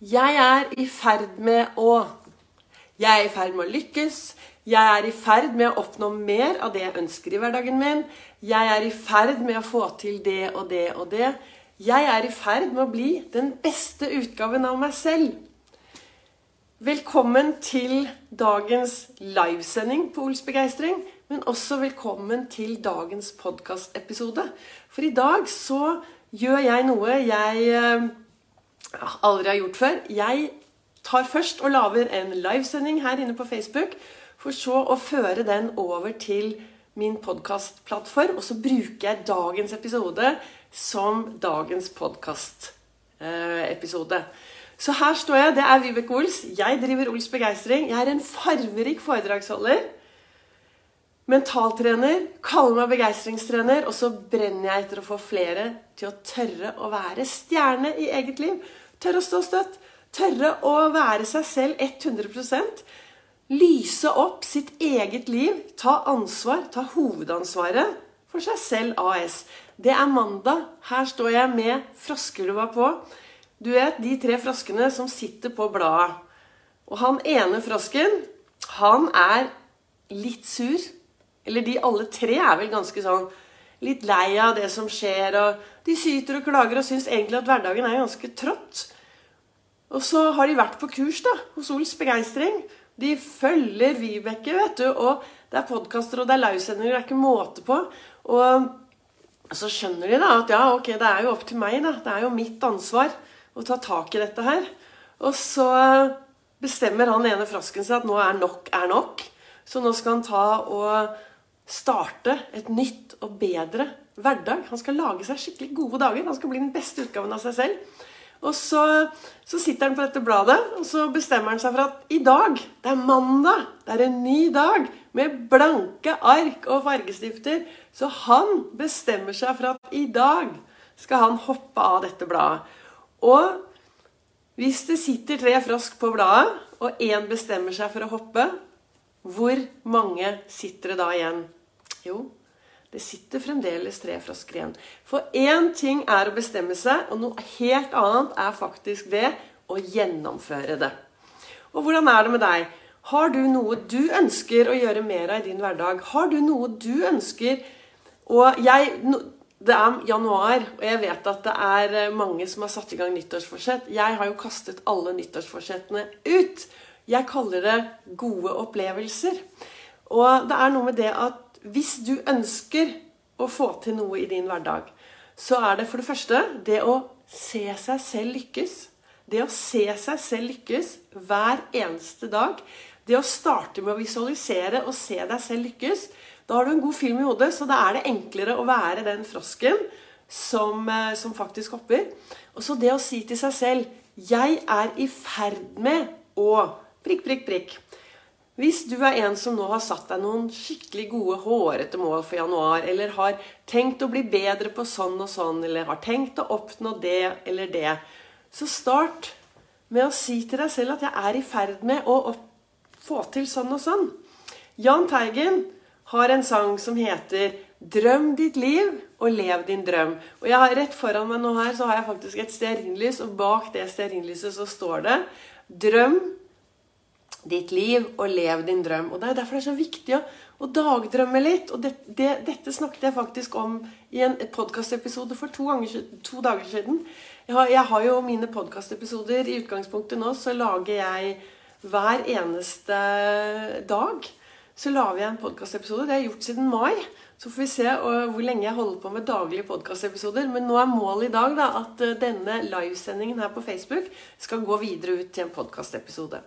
Jeg er i ferd med å Jeg er i ferd med å lykkes. Jeg er i ferd med å oppnå mer av det jeg ønsker i hverdagen min. Jeg er i ferd med å få til det og det og det. Jeg er i ferd med å bli den beste utgaven av meg selv. Velkommen til dagens livesending på Ols begeistring, men også velkommen til dagens podkastepisode. For i dag så gjør jeg noe jeg eh, aldri har gjort før. Jeg tar først og lager en livesending her inne på Facebook, for så å føre den over til min podkastplattform. Og så bruker jeg dagens episode som dagens podkastepisode. Så her står jeg. Det er Vibeke Ols. Jeg driver Ols Begeistring. Jeg er en farverik foredragsholder. Mentaltrener. Kaller meg begeistringstrener. Og så brenner jeg etter å få flere til å tørre å være stjerne i eget liv. Tørre å stå støtt. Tørre å være seg selv 100% Lyse opp sitt eget liv. Ta ansvar. Ta hovedansvaret for seg selv AS. Det er mandag. Her står jeg med froskelua på. Du vet, de tre froskene som sitter på bladet. Og han ene frosken, han er litt sur. Eller de alle tre er vel ganske sånn litt lei av det som skjer. og De syter og klager og syns egentlig at hverdagen er ganske trått. Og så har de vært på kurs da, hos Ols Begeistring. De følger Vibeke, vet du. Og det er podkaster og det er livesendinger. Det er ikke måte på. Og så skjønner de da at ja, ok, det er jo opp til meg. da. Det er jo mitt ansvar å ta tak i dette her. Og så bestemmer han ene frosken seg at nå er nok er nok. Så nå skal han ta og starte et nytt og bedre hverdag. Han skal lage seg skikkelig gode dager. Han skal bli den beste utgaven av seg selv. Og så, så, sitter han på dette bladet, og så bestemmer han seg for at i dag, det er mandag, det er en ny dag med blanke ark og fargestifter. Så han bestemmer seg for at i dag skal han hoppe av dette bladet. Og hvis det sitter tre frosk på bladet, og én bestemmer seg for å hoppe, hvor mange sitter det da igjen? Jo, det sitter fremdeles tre frosker igjen. For én ting er å bestemme seg, og noe helt annet er faktisk det å gjennomføre det. Og hvordan er det med deg? Har du noe du ønsker å gjøre mer av i din hverdag? Har du noe du ønsker Og jeg Det er januar, og jeg vet at det er mange som har satt i gang nyttårsforsett. Jeg har jo kastet alle nyttårsforsettene ut. Jeg kaller det gode opplevelser. Og det er noe med det at hvis du ønsker å få til noe i din hverdag, så er det for det første det å se seg selv lykkes. Det å se seg selv lykkes hver eneste dag. Det å starte med å visualisere og se deg selv lykkes. Da har du en god film i hodet, så da er det enklere å være den frosken som, eh, som faktisk hopper. Og så det å si til seg selv 'Jeg er i ferd med å prikk, prikk, prikk'. Hvis du er en som nå har satt deg noen skikkelig gode, hårete mål for januar, eller har tenkt å bli bedre på sånn og sånn, eller har tenkt å oppnå det eller det, så start med å si til deg selv at 'jeg er i ferd med å få til sånn og sånn'. Jahn Teigen har en sang som heter 'Drøm ditt liv og lev din drøm'. Og jeg har Rett foran meg nå her så har jeg faktisk et stearinlys, og bak det stearinlyset så står det 'Drøm ditt liv og lev din drøm. Og Det er derfor det er så viktig å, å dagdrømme litt. Og det, det, dette snakket jeg faktisk om i en podkastepisode for to, ganger, to, dager siden. Jeg har, jeg har jo mine podkastepisoder i utgangspunktet nå, så lager jeg hver eneste dag så lager jeg en podkastepisode. Det har jeg gjort siden mai. Så får vi se hvor lenge jeg holder på med daglige podkastepisoder. Men nå er målet i dag da, at eh, denne livesendingen her på Facebook skal gå videre ut til en podkastepisode.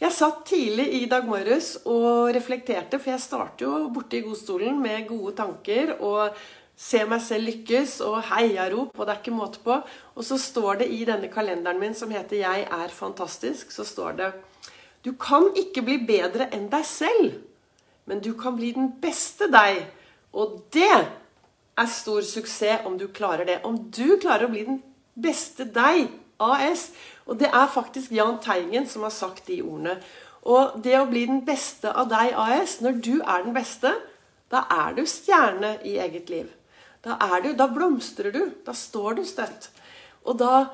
Jeg satt tidlig i dag morges og reflekterte, for jeg starter jo borte i godstolen med gode tanker og ser meg selv lykkes og heiarop, og det er ikke måte på. Og så står det i denne kalenderen min som heter 'Jeg er fantastisk', så står det Du kan ikke bli bedre enn deg selv, men du kan bli den beste deg og det er stor suksess om du klarer det. Om du klarer å bli den beste deg, AS. Og det er faktisk Jahn Teigen som har sagt de ordene. Og det å bli den beste av deg, AS, når du er den beste, da er du stjerne i eget liv. Da, er du, da blomstrer du. Da står du støtt. Og da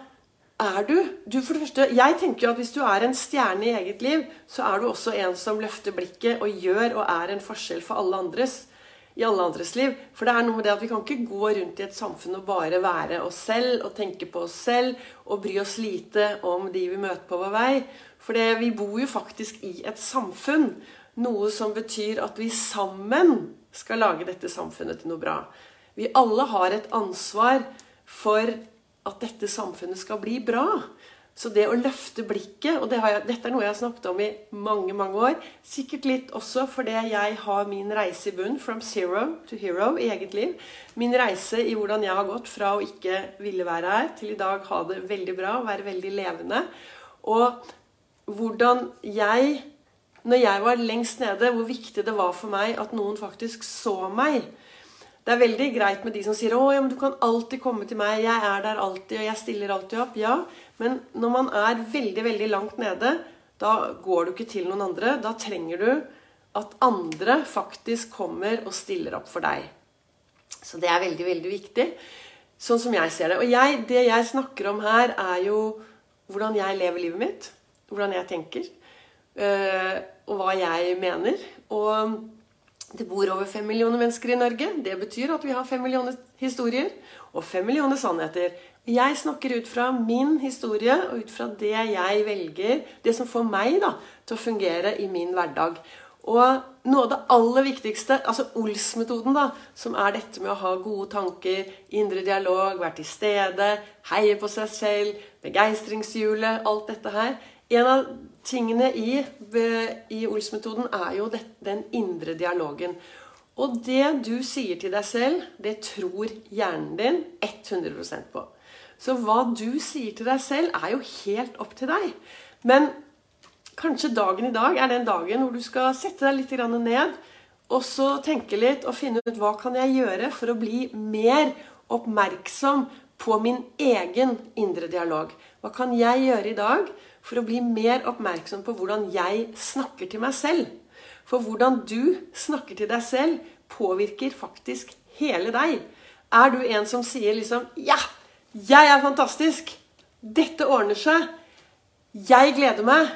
er du, du for det første, Jeg tenker jo at hvis du er en stjerne i eget liv, så er du også en som løfter blikket og gjør og er en forskjell for alle andres i alle andres liv. For det er noe med det at vi kan ikke gå rundt i et samfunn og bare være oss selv og tenke på oss selv og bry oss lite om de vi møter på vår vei. For det, vi bor jo faktisk i et samfunn. Noe som betyr at vi sammen skal lage dette samfunnet til noe bra. Vi alle har et ansvar for at dette samfunnet skal bli bra. Så det å løfte blikket og det jeg, Dette er noe jeg har snakket om i mange mange år. Sikkert litt også fordi jeg har min reise i bunn, from zero to hero, i eget liv. Min reise i hvordan jeg har gått fra å ikke ville være her, til i dag ha det veldig bra være veldig levende. Og hvordan jeg, når jeg var lengst nede, hvor viktig det var for meg at noen faktisk så meg. Det er veldig greit med de som sier 'Å, ja, men du kan alltid komme til meg. Jeg er der alltid, og jeg stiller alltid opp.' Ja, men når man er veldig, veldig langt nede, da går du ikke til noen andre. Da trenger du at andre faktisk kommer og stiller opp for deg. Så det er veldig, veldig viktig. Sånn som jeg ser det. Og jeg, det jeg snakker om her, er jo hvordan jeg lever livet mitt. Hvordan jeg tenker. Øh, og hva jeg mener. Og det bor over fem millioner mennesker i Norge. Det betyr at vi har fem millioner historier og fem millioner sannheter. Jeg snakker ut fra min historie og ut fra det jeg velger, det som får meg da, til å fungere i min hverdag. Og noe av det aller viktigste, altså Ols-metoden, da, som er dette med å ha gode tanker, indre dialog, være til stede, heie på seg selv, begeistringshjulet, alt dette her En av tingene i, i Ols-metoden er jo det, den indre dialogen. Og det du sier til deg selv, det tror hjernen din 100% på. Så hva du sier til deg selv, er jo helt opp til deg. Men kanskje dagen i dag er den dagen hvor du skal sette deg litt ned og så tenke litt og finne ut hva kan jeg gjøre for å bli mer oppmerksom på min egen indre dialog. Hva kan jeg gjøre i dag for å bli mer oppmerksom på hvordan jeg snakker til meg selv? For hvordan du snakker til deg selv, påvirker faktisk hele deg. Er du en som sier liksom 'Ja, jeg er fantastisk. Dette ordner seg. Jeg gleder meg.'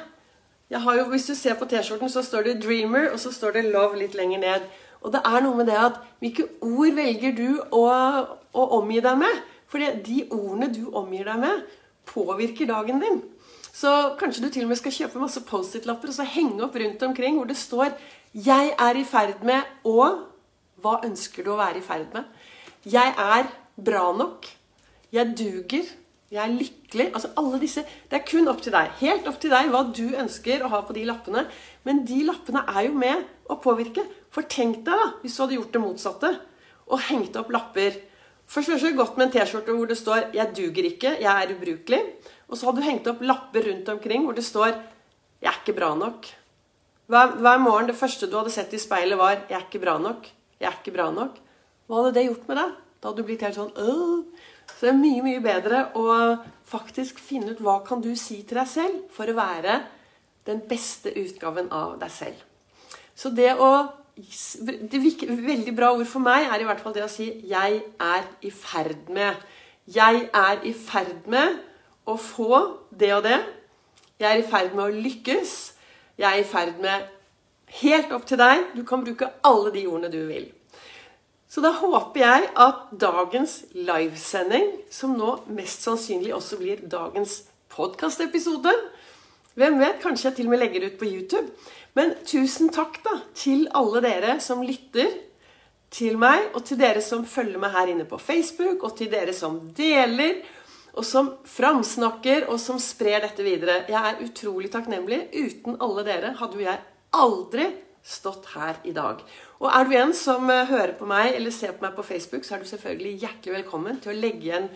Jo, hvis du ser på T-skjorten, så står det 'Dreamer', og så står det 'Love' litt lenger ned. Og det er noe med det at hvilke ord velger du å, å omgi deg med? For de ordene du omgir deg med, påvirker dagen din. Så kanskje du til og med skal kjøpe masse Post-It-lapper og så henge opp rundt omkring hvor det står 'Jeg er i ferd med å' Hva ønsker du å være i ferd med? Jeg er bra nok. Jeg duger. Jeg er lykkelig. Altså alle disse, Det er kun opp til deg. Helt opp til deg hva du ønsker å ha på de lappene. Men de lappene er jo med å påvirke. For tenk deg da, hvis du hadde gjort det motsatte og hengt opp lapper. Først det godt med en T-skjorte hvor det står 'Jeg duger ikke. Jeg er ubrukelig'. Og så hadde du hengt opp lapper rundt omkring hvor det står 'Jeg er ikke bra nok'. Hver, hver morgen det første du hadde sett i speilet, var 'Jeg er ikke bra nok'. Jeg er ikke bra nok. Hva hadde det gjort med deg? Da hadde du blitt helt sånn Åh! Så det er mye, mye bedre å faktisk finne ut hva kan du si til deg selv for å være den beste utgaven av deg selv. Så det å det Veldig bra ord for meg er i hvert fall det å si 'jeg er i ferd med'. Jeg er i ferd med å få det og det. Jeg er i ferd med å lykkes. Jeg er i ferd med Helt opp til deg. Du kan bruke alle de ordene du vil. Så da håper jeg at dagens livesending, som nå mest sannsynlig også blir dagens podkastepisode Hvem vet, kanskje jeg til og med legger ut på YouTube. Men tusen takk da til alle dere som lytter til meg, og til dere som følger meg her inne på Facebook, og til dere som deler, og som framsnakker, og som sprer dette videre. Jeg er utrolig takknemlig. Uten alle dere hadde jo jeg aldri stått her i dag. Og er du en som eh, hører på meg eller ser på meg på Facebook, så er du selvfølgelig hjertelig velkommen til å legge igjen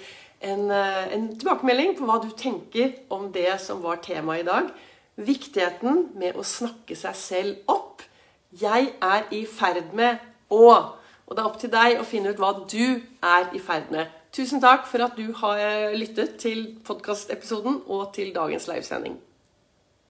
en, eh, en tilbakemelding på hva du tenker om det som var temaet i dag. Viktigheten med å snakke seg selv opp. Jeg er i ferd med å Og det er opp til deg å finne ut hva du er i ferd med. Tusen takk for at du har lyttet til podkastepisoden og til dagens livesending.